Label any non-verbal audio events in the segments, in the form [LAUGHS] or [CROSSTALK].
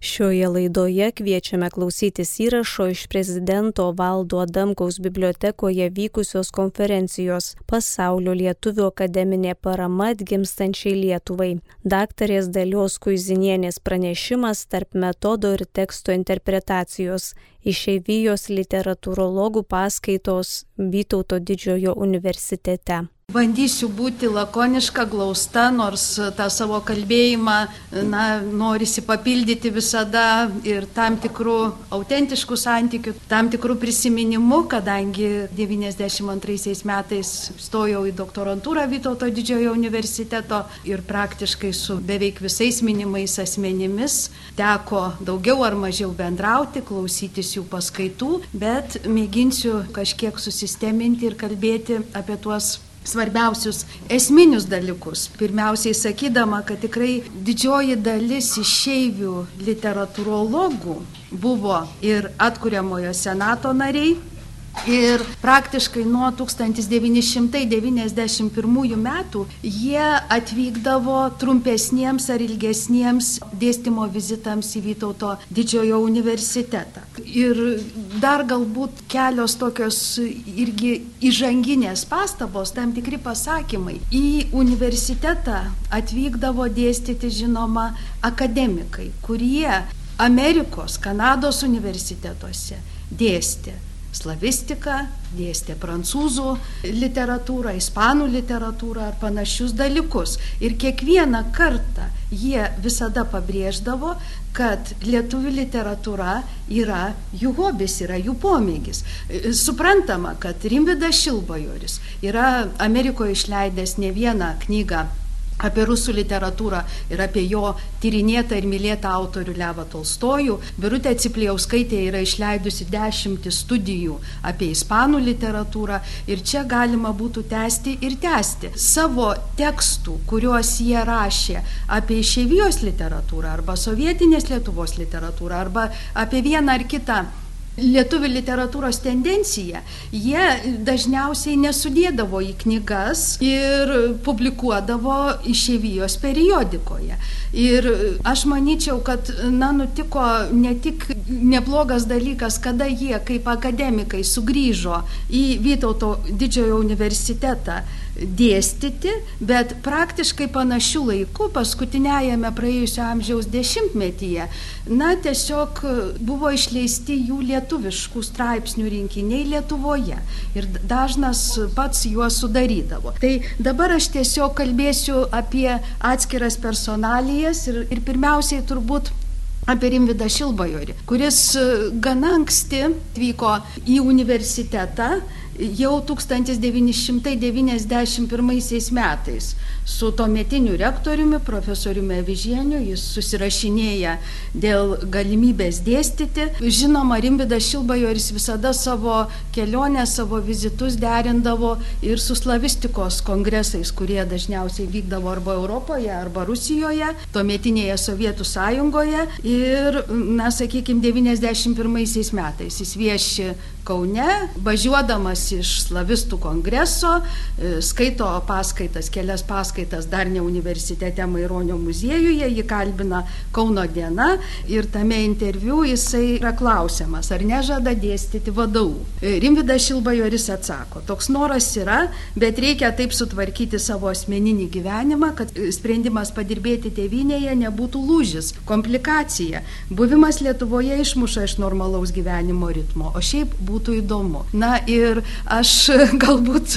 Šioje laidoje kviečiame klausytis įrašo iš prezidento Valdo Adamkaus bibliotekoje vykusios konferencijos Pasaulio lietuvių akademinė parama atgimstančiai Lietuvai. Daktarės Dalios Kuizinienės pranešimas tarp metodo ir teksto interpretacijos išeivijos literatūrologų paskaitos Vytauto didžiojo universitete. Bandysiu būti lakoniška, glausta, nors tą savo kalbėjimą na, norisi papildyti visada ir tam tikrų autentiškų santykių, tam tikrų prisiminimų, kadangi 92 metais stojau į doktorantūrą Vytauto didžiojo universiteto ir praktiškai su beveik visais minimais asmenimis teko daugiau ar mažiau bendrauti, klausytis jų paskaitų, bet mėginsiu kažkiek susisteminti ir kalbėti apie tuos svarbiausius esminius dalykus. Pirmiausiai sakydama, kad tikrai didžioji dalis išeivių literatūrologų buvo ir atkuriamojo senato nariai, Ir praktiškai nuo 1991 metų jie atvykdavo trumpesniems ar ilgesniems dėstymo vizitams į Vytauto didžiojo universitetą. Ir dar galbūt kelios tokios irgi įžanginės pastabos, tam tikri pasakymai. Į universitetą atvykdavo dėstyti, žinoma, akademikai, kurie Amerikos, Kanados universitetuose dėstė slavistiką, dėstė prancūzų literatūrą, ispanų literatūrą ar panašius dalykus. Ir kiekvieną kartą jie visada pabrėždavo, kad lietuvių literatūra yra jų hobis, yra jų pomėgis. Suprantama, kad Rimvidas Šilbajoris yra Amerikoje išleidęs ne vieną knygą apie rusų literatūrą ir apie jo tyrinėtą ir mylėtą autorių Levą Tolstojų. Birutė Cipliauskaitė yra išleidusi dešimtį studijų apie ispanų literatūrą ir čia galima būtų tęsti ir tęsti savo tekstų, kuriuos jie rašė apie išeivijos literatūrą arba sovietinės Lietuvos literatūrą arba apie vieną ar kitą lietuvių literatūros tendencija, jie dažniausiai nesudėdavo į knygas ir publikuodavo išėvijos periodikoje. Ir aš manyčiau, kad, na, nutiko ne tik neblogas dalykas, kada jie kaip akademikai sugrįžo į Vytauto didžiojo universitetą dėstyti, bet praktiškai panašių laikų, paskutiniajame praėjusio amžiaus dešimtmetyje, na, tiesiog buvo išleisti jų lietuviškų straipsnių rinkiniai Lietuvoje ir dažnas pats juos sudarydavo. Tai dabar aš tiesiog kalbėsiu apie atskiras personalijas ir, ir pirmiausiai turbūt apie Rimvidą Šilbajorį, kuris gana anksti atvyko į universitetą jau 1991 metais su tuometiniu rektoriumi, profesoriumi Avižieniu, jis susirašinėja dėl galimybės dėstyti. Žinoma, Rimbidas Šilbajoris visada savo kelionę, savo vizitus derindavo ir su slavistikos kongresais, kurie dažniausiai vykdavo arba Europoje, arba Rusijoje, tuometinėje Sovietų sąjungoje. Ir, na, sakykime, 91 metais jis vieši Kaune, važiuodamas iš slavistų kongreso, e, skaito paskaitas, kelias paskaitas dar ne universitete Maironio muziejuje, jį kalbina Kauno diena ir tame interviu jisai yra klausiamas, ar nežada dėstyti vadovų. Rimvidas Šilbajoris atsako, toks noras yra, bet reikia taip sutvarkyti savo asmeninį gyvenimą, kad sprendimas padirbėti tėvinėje nebūtų lūžis, komplikacija. Buvimas Lietuvoje išmuša iš normalaus gyvenimo ritmo, o šiaip būtų įdomu. Na ir aš [LAUGHS] galbūt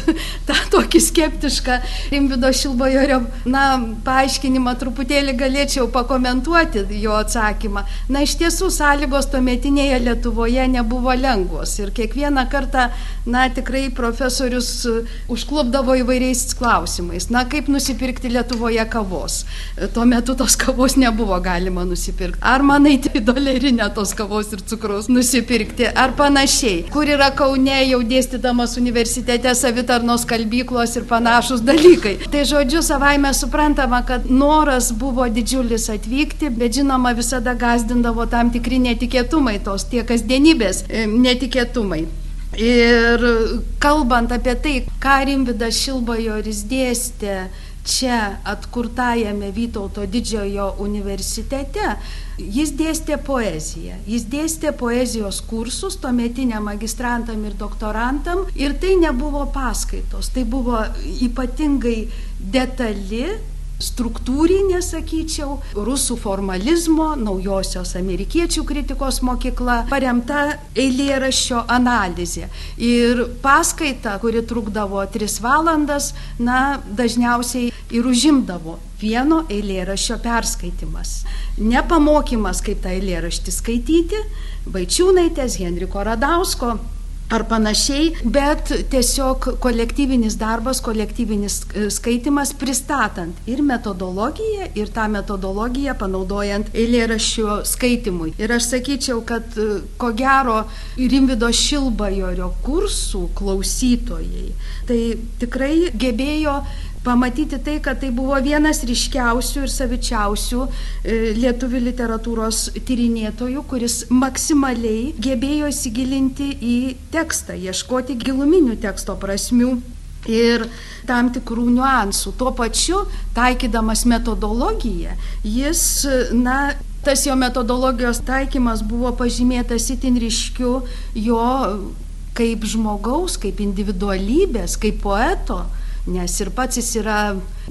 tą tokį skeptišką Rimvido Šilbajorio, na, paaiškinimą truputėlį galėčiau pakomentuoti jo atsakymą. Na, iš tiesų sąlygos tuometinėje Lietuvoje nebuvo lengvos ir kiekvieną kartą, na, tikrai profesorius užklubdavo įvairiais klausimais. Na, kaip nusipirkti Lietuvoje kavos? Tuo metu tos kavos nebuvo galima nusipirkti. Ar man eiti į dolerinę tos kavos ir cukraus nusipirkti, ar panašiai kur yra Kaune jau dėstydamas universitete savitarnos kalbyklos ir panašus dalykai. Tai žodžiu, savaime suprantama, kad noras buvo didžiulis atvykti, bet žinoma visada gazdindavo tam tikri netikėtumai, tos tie kasdienybės e, netikėtumai. Ir kalbant apie tai, ką Rimvidas Šilbajoris dėstė čia atkurtajame Vytauto didžiojo universitete, jis dėstė poeziją. Jis dėstė poezijos kursus tuometiniam magistrantam ir doktorantam ir tai nebuvo paskaitos, tai buvo ypatingai detali struktūrinė, sakyčiau, rusų formalizmo, naujosios amerikiečių kritikos mokykla, paremta eilėraščio analizė. Ir paskaita, kuri trukdavo 3 valandas, na, dažniausiai ir užimdavo vieno eilėraščio perskaitimas. Nepamokymas, kaip tą eilėraštį skaityti, Vaičiūnaitės, Henriko Radausko ar panašiai, bet tiesiog kolektyvinis darbas, kolektyvinis e, skaitimas pristatant ir metodologiją, ir tą metodologiją panaudojant eilėraščio skaitimui. Ir aš sakyčiau, kad e, ko gero Rimvido Šilbajorio kursų klausytojai tai tikrai gebėjo pamatyti tai, kad tai buvo vienas ryškiausių ir savičiausių e, lietuvių literatūros tyrinėtojų, kuris maksimaliai gebėjo įsigilinti į tekstą, ieškoti giluminių teksto prasmių. Ir tam tikrų niuansų. Tuo pačiu, taikydamas metodologiją, jis, na, tas jo metodologijos taikymas buvo pažymėtas itin ryškiu jo kaip žmogaus, kaip individualybės, kaip poeto nes ir pats jis yra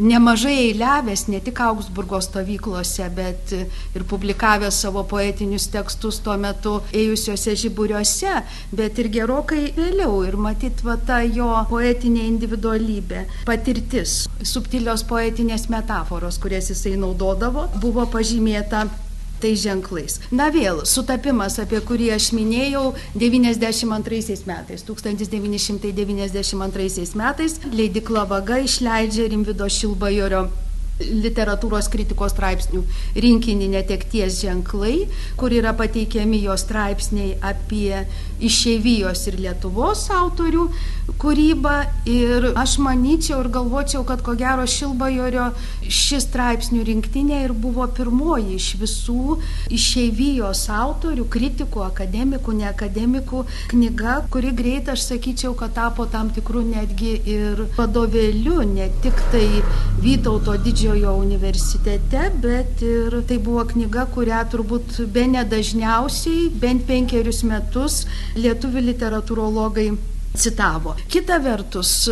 nemažai eiliavęs ne tik Augsburgo stovyklose, bet ir publikavęs savo poetinius tekstus tuo metu ėjusiuose žiburiuose, bet ir gerokai vėliau. Ir matyt, va ta jo poetinė individualybė, patirtis, subtilios poetinės metaforos, kurias jisai naudodavo, buvo pažymėta tais ženklais. Na vėl, sutapimas, apie kurį aš minėjau, 92 metais, 1992 metais leidikla vaga išleidžia Rimvido Šilbajorio literatūros kritikos straipsnių rinkinį netekties ženklai, kur yra pateikiami jo straipsniai apie išeivijos ir Lietuvos autorių kūrybą. Ir aš manyčiau ir galvočiau, kad ko gero Šilbajorio šis straipsnių rinktinė ir buvo pirmoji iš visų išeivijos autorių, kritikų, akademikų, neakademikų knyga, kuri greit, aš sakyčiau, kad tapo tam tikrų netgi ir vadovėliu, ne tik tai Vytauto didžiojo didžiojo universitete, bet ir tai buvo knyga, kurią turbūt be nedažniausiai, bent penkerius metus lietuvių literatūrologai citavo. Kita vertus,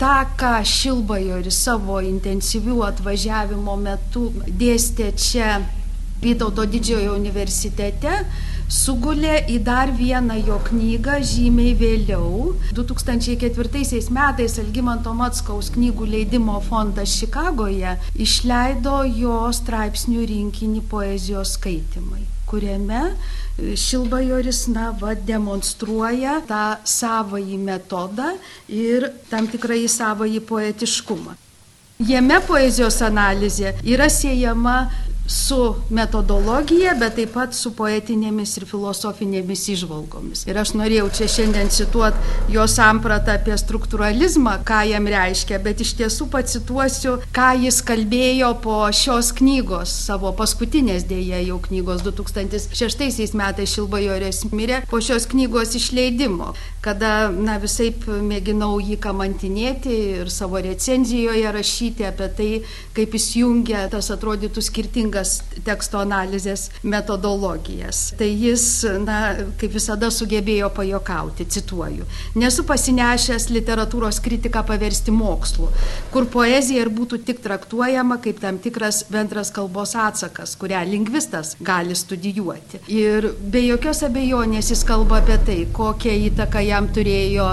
tą, ką Šilbajoris savo intensyvių atvažiavimo metu dėstė čia Vytauto didžiojo universitete, sugulė į dar vieną jo knygą žymiai vėliau. 2004 metais Algymanto Matskaus knygų leidimo fondas Čikagoje išleido jo straipsnių rinkinį poezijos skaitimai kuriame Šilbajoris, na, va, demonstruoja tą savąjį metodą ir tam tikrai savąjį poetiškumą. Jame poezijos analizė yra siejama su metodologija, bet taip pat su poetinėmis ir filosofinėmis išvalgomis. Ir aš norėjau čia šiandien cituoti jo sampratą apie struktūralizmą, ką jam reiškia, bet iš tiesų pacituosiu, ką jis kalbėjo po šios knygos, savo paskutinės dėja jau knygos 2006 metais Šilbajorės mirė, po šios knygos išleidimo, kada, na, visai mėginau jį kamantinėti ir savo recenzijoje rašyti apie tai, kaip jis jungia tas atrodytų skirtingas skirtingas teksto analizės metodologijas. Tai jis, na, kaip visada sugebėjo pajokauti, cituoju. Nesu pasinešęs literatūros kritiką paversti mokslu, kur poezija ir būtų tik traktuojama kaip tam tikras bendras kalbos atsakas, kurią lingvistas gali studijuoti. Ir be jokios abejonės jis kalba apie tai, kokią įtaką jam turėjo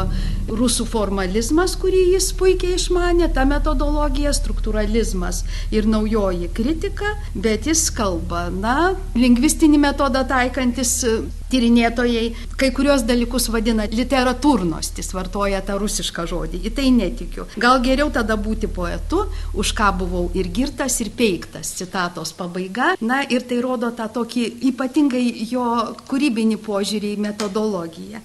rusų formalizmas, kurį jis puikiai išmanė, ta metodologija, struktūralizmas ir naujoji kritika, bet jis kalba, na, lingvistinį metodą taikantis e, tyrinėtojai kai kurios dalykus vadina literatūrnostis, vartoja tą rusišką žodį. Į tai netikiu. Gal geriau tada būti poetu, už ką buvau ir girtas, ir peiktas. Citatos pabaiga. Na ir tai rodo tą tokį ypatingai jo kūrybinį požiūrį į metodologiją.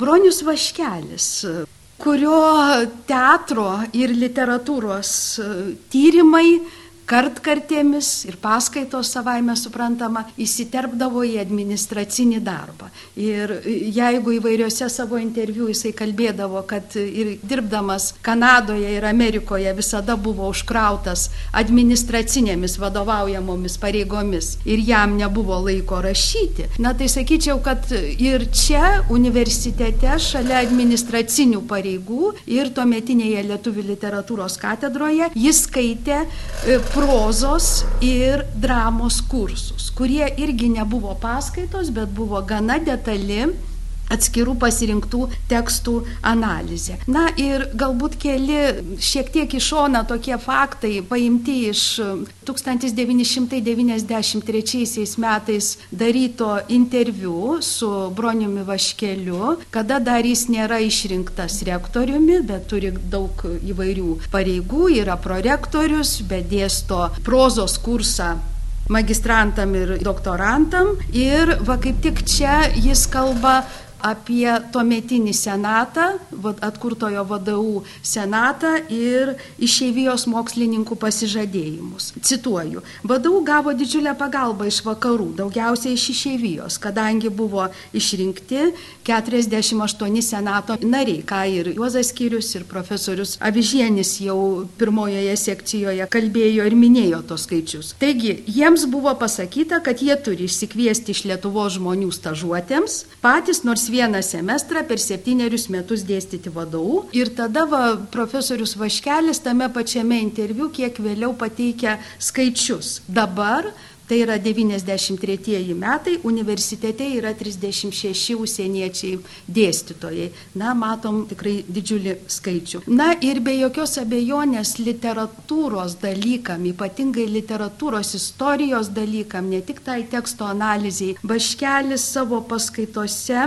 Bronius Vaškelis, kurio teatro ir literatūros tyrimai kartkartėmis ir paskaitos savaime suprantama įsiterpdavo į administracinį darbą. Ir jeigu įvairiose savo interviu jisai kalbėdavo, kad ir dirbdamas Kanadoje ir Amerikoje visada buvo užkrautas administracinėmis vadovaujamomis pareigomis ir jam nebuvo laiko rašyti, na tai sakyčiau, kad ir čia universitete šalia administracinių pareigų ir tuometinėje lietuvių literatūros katedroje jis skaitė prozos ir dramos kursus, kurie irgi nebuvo paskaitos, bet buvo gana detali atskirų pasirinktų tekstų analizė. Na ir galbūt keli šiek tiek iš šona tokie faktai paimti iš 1993 metais daryto interviu su Broniumi Vaškeliu, kada dar jis nėra išrinktas rektoriumi, bet turi daug įvairių pareigų, yra prorektorius, bet dėsto prozos kursą magistrantam ir doktorantam. Ir va kaip tik čia jis kalba apie tuometinį senatą, atkurtojo vadovų senatą ir išeivijos mokslininkų pasižadėjimus. Cituoju, vadovų gavo didžiulę pagalbą iš vakarų, daugiausiai iš išeivijos, kadangi buvo išrinkti 48 senato nariai, ką ir Juozas Kyrius, ir profesorius Avižienis jau pirmojoje sekcijoje kalbėjo ir minėjo tos skaičius. Taigi, jiems buvo pasakyta, kad jie turi išsikviesti iš Lietuvos žmonių stažuotėms, patys nors vieną semestrą per septynerius metus dėstyti vadovų. Ir tada va, profesorius Vaškelis tame pačiame interviu kiek vėliau pateikia skaičius. Dabar Tai yra 93 metai, universitete yra 36 užsieniečiai dėstytojai. Na, matom tikrai didžiulį skaičių. Na ir be jokios abejonės literatūros dalykam, ypatingai literatūros istorijos dalykam, ne tik tai teksto analizai, Baškelis savo paskaitose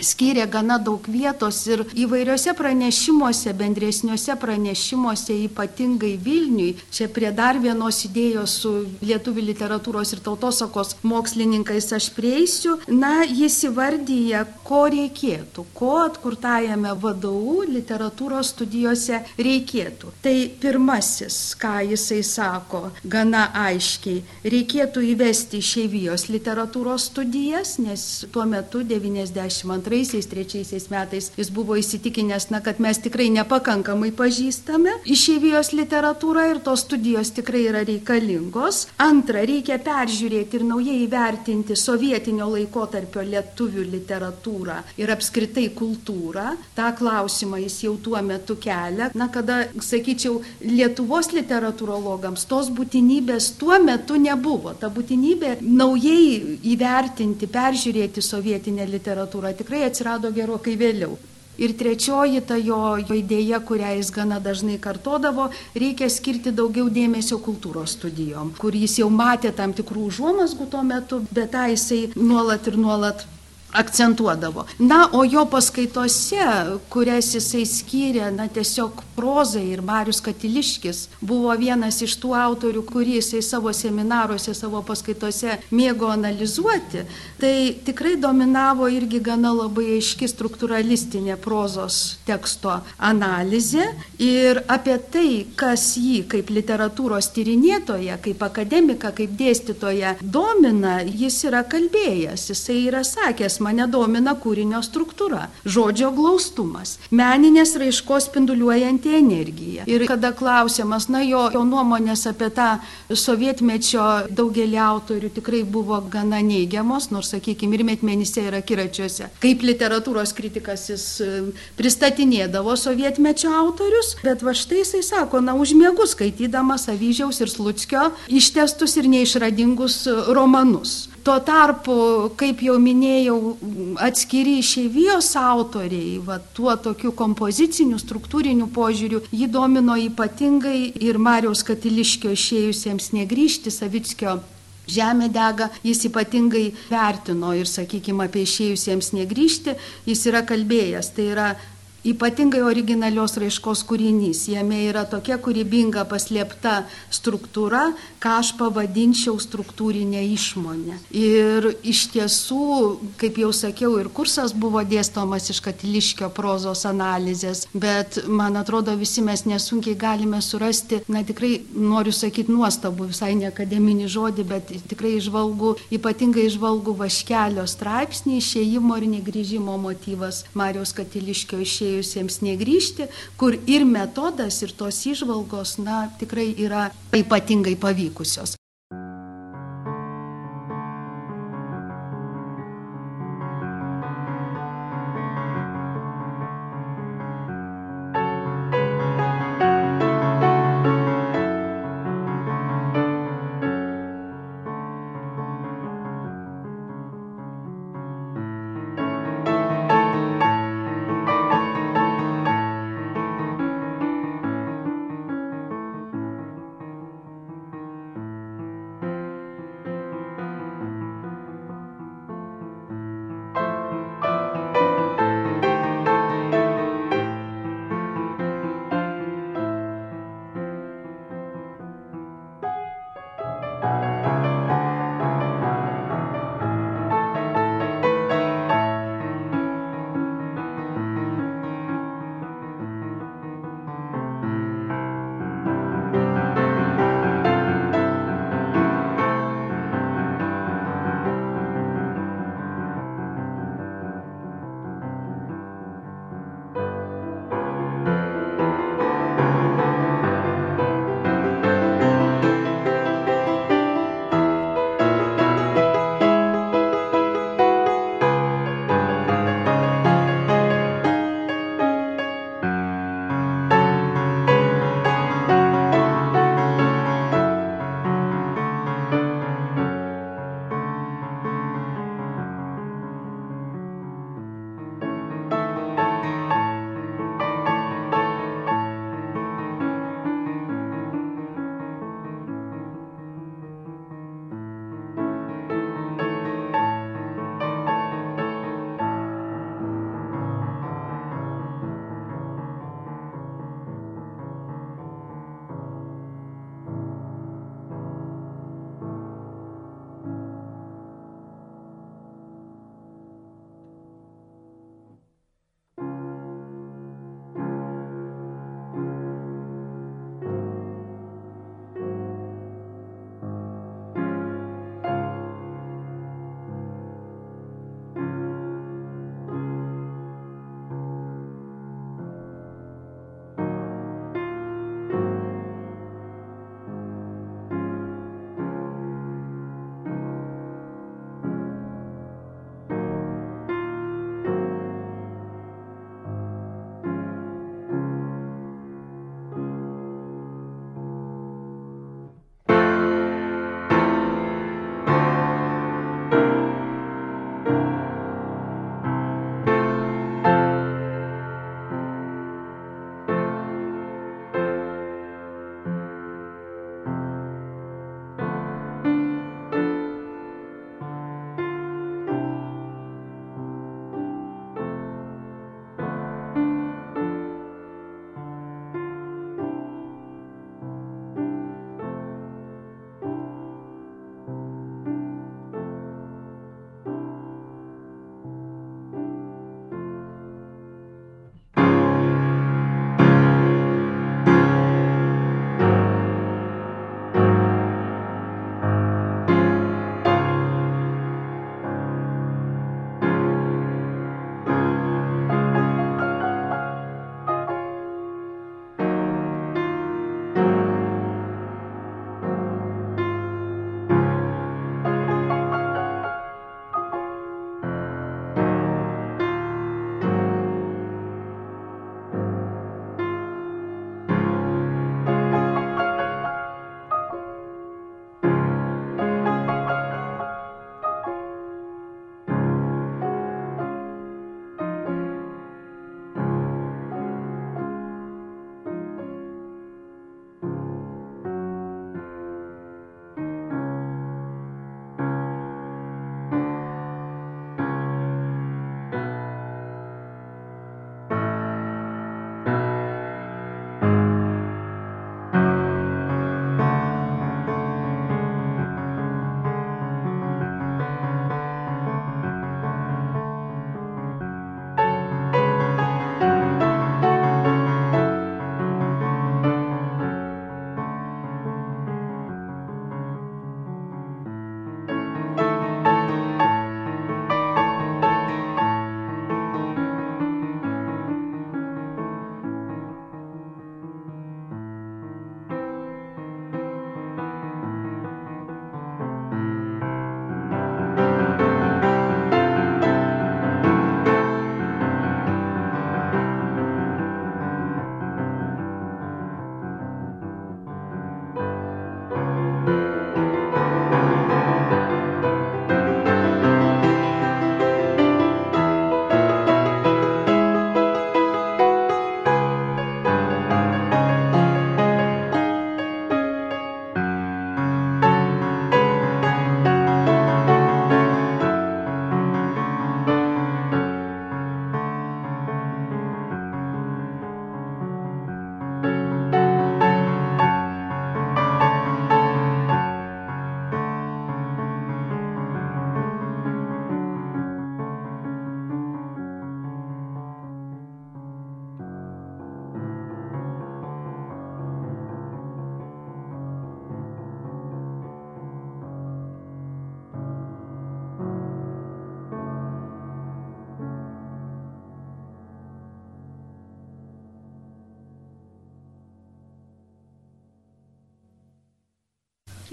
skyrė gana daug vietos ir įvairiuose pranešimuose, bendresniuose pranešimuose, ypatingai Vilniui, čia prie dar vienos idėjos su lietuvių literatūros ir tautosakos mokslininkais aš prieisiu, na, jis įvardyja, ko reikėtų, ko atkurtajame vadovų literatūros studijose reikėtų. Tai pirmasis, ką jisai sako, gana aiškiai, reikėtų įvesti išeivijos literatūros studijas, nes tuo metu 92 2002-2003 metais jis buvo įsitikinęs, na, kad mes tikrai nepakankamai pažįstame išėvijos literatūrą ir tos studijos tikrai yra reikalingos. Antra, reikia peržiūrėti ir naujai įvertinti sovietinio laikotarpio lietuvių literatūrą ir apskritai kultūrą. Ta klausimą jis jau tuo metu kelia. Na, kada, sakyčiau, Lietuvos literatūrologams tos būtinybės tuo metu nebuvo. Ta būtinybė naujai įvertinti, peržiūrėti sovietinę literatūrą tikrai tikrai atsirado gerokai vėliau. Ir trečioji ta jo, jo idėja, kurią jis gana dažnai kartodavo, reikia skirti daugiau dėmesio kultūros studijom, kur jis jau matė tam tikrų užuomasgų tuo metu, bet tą jisai nuolat ir nuolat akcentuodavo. Na, o jo paskaitose, kurias jisai skyrė, na, tiesiog prozai ir Marius Katiliškis buvo vienas iš tų autorių, kurį jisai savo seminaruose, savo paskaitose mėgo analizuoti, tai tikrai dominavo irgi gana labai aiški struktūralistinė prozos teksto analizė ir apie tai, kas jį kaip literatūros tyrinėtoja, kaip akademika, kaip dėstytoja domina, jis yra kalbėjęs, jisai yra sakęs, mane domina kūrinio struktūra, žodžio glaustumas, meninės raiškos spinduliuojanti energija. Ir kada klausimas, na jo, jo nuomonės apie tą sovietmečio daugelį autorių tikrai buvo gana neigiamos, nors, sakykime, ir metmenyse ir akiračiuose. Kaip literatūros kritikas jis e, pristatinėdavo sovietmečio autorius, bet va štai jisai sako, na užmėgus skaitydamas Avyžiaus ir Slutskio ištestus ir neišradingus romanus. Tuo tarpu, kaip jau minėjau, atskiri išeivijos autoriai, va, tuo tokiu kompoziciniu, struktūriniu požiūriu, jį domino ypatingai ir Marijos Katiliškio išėjusiems negryžti, Savickio Žemė dega, jis ypatingai vertino ir, sakykime, apie išėjusiems negryžti, jis yra kalbėjęs. Tai yra ypatingai originalios raiškos kūrinys. Jame yra tokia kūrybinga paslėpta struktūra, ką aš pavadinčiau struktūrinė išmonė. Ir iš tiesų, kaip jau sakiau, ir kursas buvo dėstomas iš katiliškio prozos analizės, bet man atrodo visi mes nesunkiai galime surasti, na tikrai noriu sakyti nuostabų, visai ne akademinį žodį, bet tikrai išvalgų, ypatingai išvalgų Vaškelio straipsnį, išėjimo ir negrįžimo motyvas Marijos Katiliškio išėjusiems negrįžti, kur ir metodas, ir tos išvalgos, na, tikrai yra ypatingai pavykusios.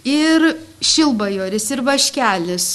Ir Šilbajoris, ir Vaškelis,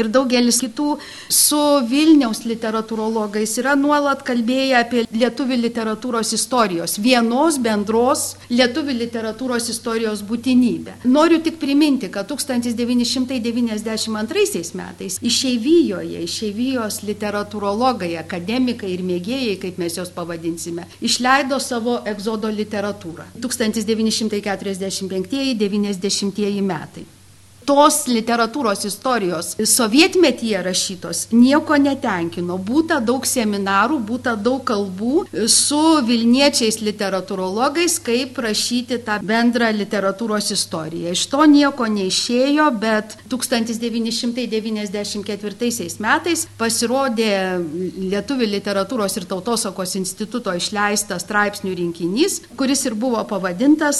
ir daugelis kitų su Vilniaus literatūrologais yra nuolat kalbėję apie lietuvių literatūros istorijos, vienos bendros lietuvių literatūros istorijos būtinybę. Noriu tik priminti, kad 1992 metais išeivijoje, išeivijos literatūrologai, akademikai ir mėgėjai, kaip mes juos pavadinsime, išleido savo egzodo literatūrą 1945-1990 metai tos literatūros istorijos sovietmetyje rašytos nieko netenkino. Būta daug seminarų, būta daug kalbų su Vilniečiais literatūrologais, kaip rašyti tą bendrą literatūros istoriją. Iš to nieko neišėjo, bet 1994 metais pasirodė Lietuvių literatūros ir tautosakos instituto išleistas straipsnių rinkinys, kuris ir buvo pavadintas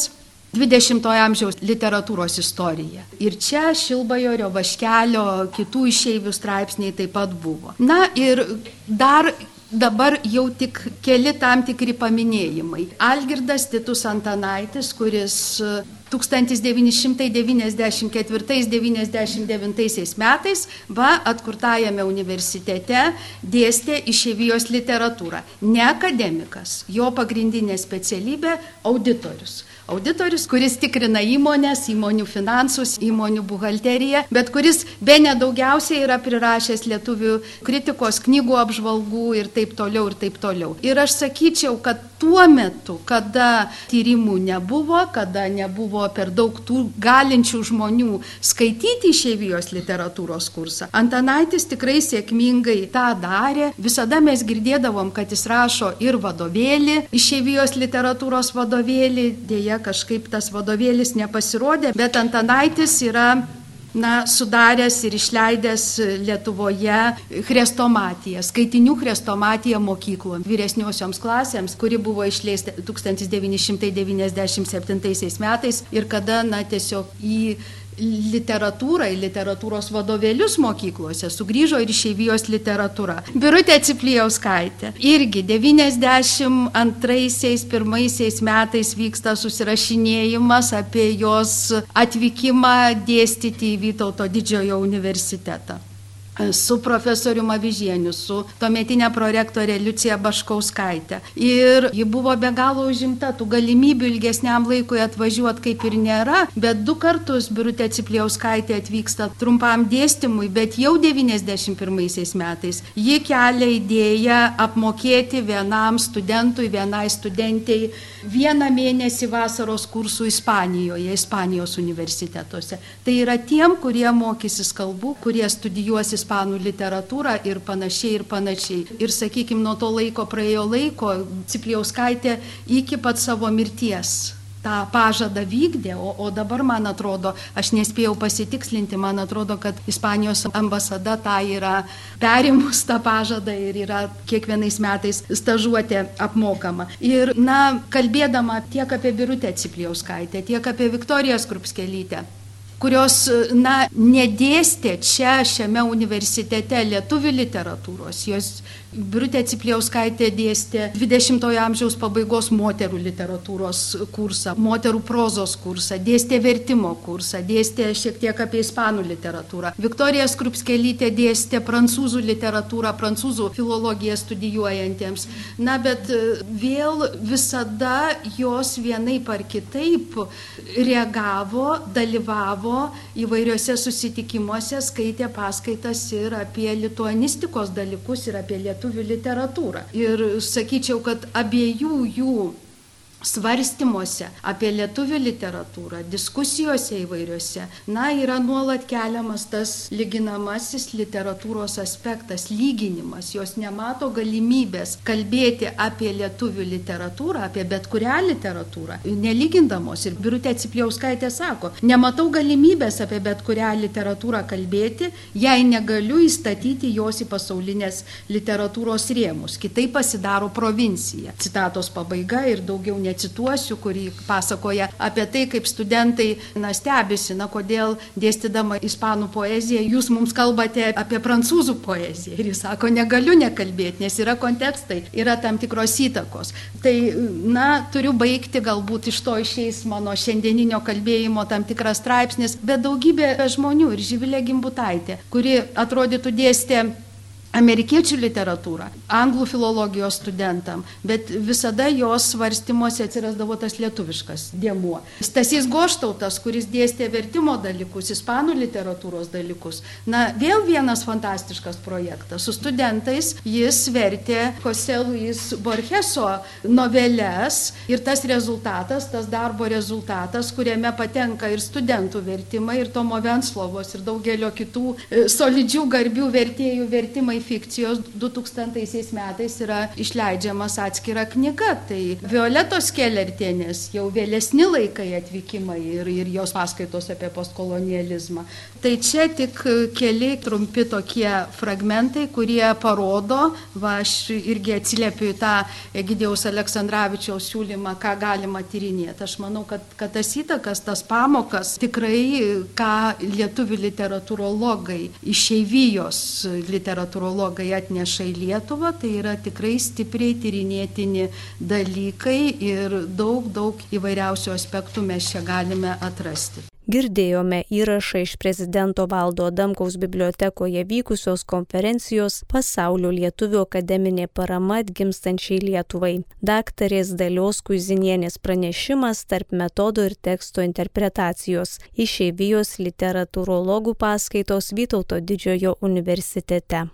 20-ojo amžiaus literatūros istorija. Ir čia Šilbajorio, Vaškelio, kitų išeivių straipsniai taip pat buvo. Na ir dar dabar jau tik keli tam tikri paminėjimai. Algirdas Titus Antanaitis, kuris 1994-99 metais va atkurtajame universitete dėstė išėvijos literatūrą. Ne akademikas, jo pagrindinė specialybė - auditorius auditorius, kuris tikrina įmonės, įmonių finansus, įmonių buhalteriją, bet kuris be nedaugiausiai yra prirašęs lietuvių kritikos knygų apžvalgų ir taip toliau ir taip toliau. Ir aš sakyčiau, kad tuo metu, kada tyrimų nebuvo, kada nebuvo per daug tų galinčių žmonių skaityti išėvijos literatūros kursą, Antanaitis tikrai sėkmingai tą darė. Visada mes girdėdavom, kad jis rašo ir vadovėlį, išėvijos literatūros vadovėlį, dėja kažkaip tas vadovėlis nepasirodė, bet Antanaitis yra na, sudaręs ir išleidęs Lietuvoje chrestomatiją, skaitinių chrestomatiją mokyklom, vyresniosioms klasėms, kuri buvo išleista 1997 metais ir kada, na, tiesiog į literatūrą, į literatūros vadovėlius mokyklose, sugrįžo ir išeivijos literatūra. Birutė Ciplijauskaitė. Irgi 92-1 metais vyksta susirašinėjimas apie jos atvykimą dėstyti į Vytauto didžiojo universitetą su profesoriumi Avižieniu, su tuometinė prorektorė Liucija Baškauskaitė. Ir ji buvo be galo užimta, tų galimybių ilgesniam laikui atvažiuoti kaip ir nėra, bet du kartus Birutė Cipliauskaitė atvyksta trumpam dėstymui, bet jau 91 metais ji kelia idėją apmokėti vienam studentui, vienai studentiai vieną mėnesį vasaros kursų Ispanijoje, Ispanijos universitetuose. Tai yra tiem, kurie mokysis kalbų, kurie studijuos ispanų literatūrą ir panašiai ir panašiai. Ir sakykime, nuo to laiko praėjo laiko, Cipliauskaitė iki pat savo mirties tą pažadą vykdė, o, o dabar man atrodo, aš nespėjau pasitikslinti, man atrodo, kad Ispanijos ambasada tą yra perimus tą pažadą ir yra kiekvienais metais stažuotė apmokama. Ir, na, kalbėdama tiek apie Birutę Cipliauskaitę, tiek apie Viktoriją Skrupskelytę, kurios, na, nedėstė čia šiame universitete lietuvių literatūros, jos Birutė Cipliauskaitė dėstė 20-ojo amžiaus pabaigos moterų literatūros kursą, moterų prozos kursą, dėstė vertimo kursą, dėstė šiek tiek apie ispanų literatūrą. Viktorija Skrupskelytė dėstė prancūzų literatūrą, prancūzų filologiją studijuojantiems. Na, bet e, vėl visada jos vienaip ar kitaip reagavo, dalyvavo įvairiuose susitikimuose, skaitė paskaitas ir apie lituanistikos dalykus, ir apie lietuvių lietuvių literatūrą. Ir sakyčiau, kad abiejų jų svarstymuose apie lietuvių literatūrą, diskusijose įvairiose, na, yra nuolat keliamas tas lyginamasis literatūros aspektas, lyginimas, jos nemato galimybės kalbėti apie lietuvių literatūrą, apie bet kurią literatūrą, nelygindamos. Ir Birutė Cipliauskaitė sako, nematau galimybės apie bet kurią literatūrą kalbėti, jei negaliu įstatyti jos į pasaulinės literatūros rėmus, kitaip pasidaro provincija. Citatos pabaiga ir daugiau ne necituosiu, kurį pasakoja apie tai, kaip studentai na, stebisi, na kodėl dėstydama ispanų poeziją jūs mums kalbate apie prancūzų poeziją. Ir jis sako, negaliu nekalbėti, nes yra kontekstai, yra tam tikros įtakos. Tai, na, turiu baigti, galbūt iš to išeis mano šiandieninio kalbėjimo tam tikras straipsnis, bet daugybė žmonių ir Živilė Gimbutaitė, kuri atrodytų dėstė amerikiečių literatūrą, anglų filologijos studentam, bet visada jos svarstymuose atsirasdavo tas lietuviškas dėmuo. Stasys Goštautas, kuris dėstė vertimo dalykus, ispanų literatūros dalykus, na, vėl vienas fantastiškas projektas. Su studentais jis vertė Jose Luis Borgeso noveles ir tas rezultatas, tas darbo rezultatas, kuriame patenka ir studentų vertimai, ir Tomo Venslovos, ir daugelio kitų e, solidžių garbių vertėjų vertimai fikcijos 2000 metais yra išleidžiamas atskira knyga. Tai Violetos Kelertienės jau vėlesni laikai atvykimai ir, ir jos paskaitos apie postkolonializmą. Tai čia tik keli trumpi tokie fragmentai, kurie parodo, va aš irgi atsiliepiu į tą Egidijaus Aleksandраvičiaus siūlymą, ką galima tyrinėti. Aš manau, kad, kad tas įtakas, tas pamokas tikrai, ką lietuvių literatūrologai, išeivijos literatūrologai, archeologai atneša į Lietuvą, tai yra tikrai stipriai tyrinėtini dalykai ir daug, daug įvairiausių aspektų mes čia galime atrasti. Girdėjome įrašą iš prezidento Valdo Adamkaus bibliotekoje vykusios konferencijos Pasaulio lietuvių akademinė parama atgimstančiai Lietuvai. Daktarės Dalios Kuzinienės pranešimas tarp metodo ir teksto interpretacijos išeivijos literatūrologų paskaitos Vytauto didžiojo universitete.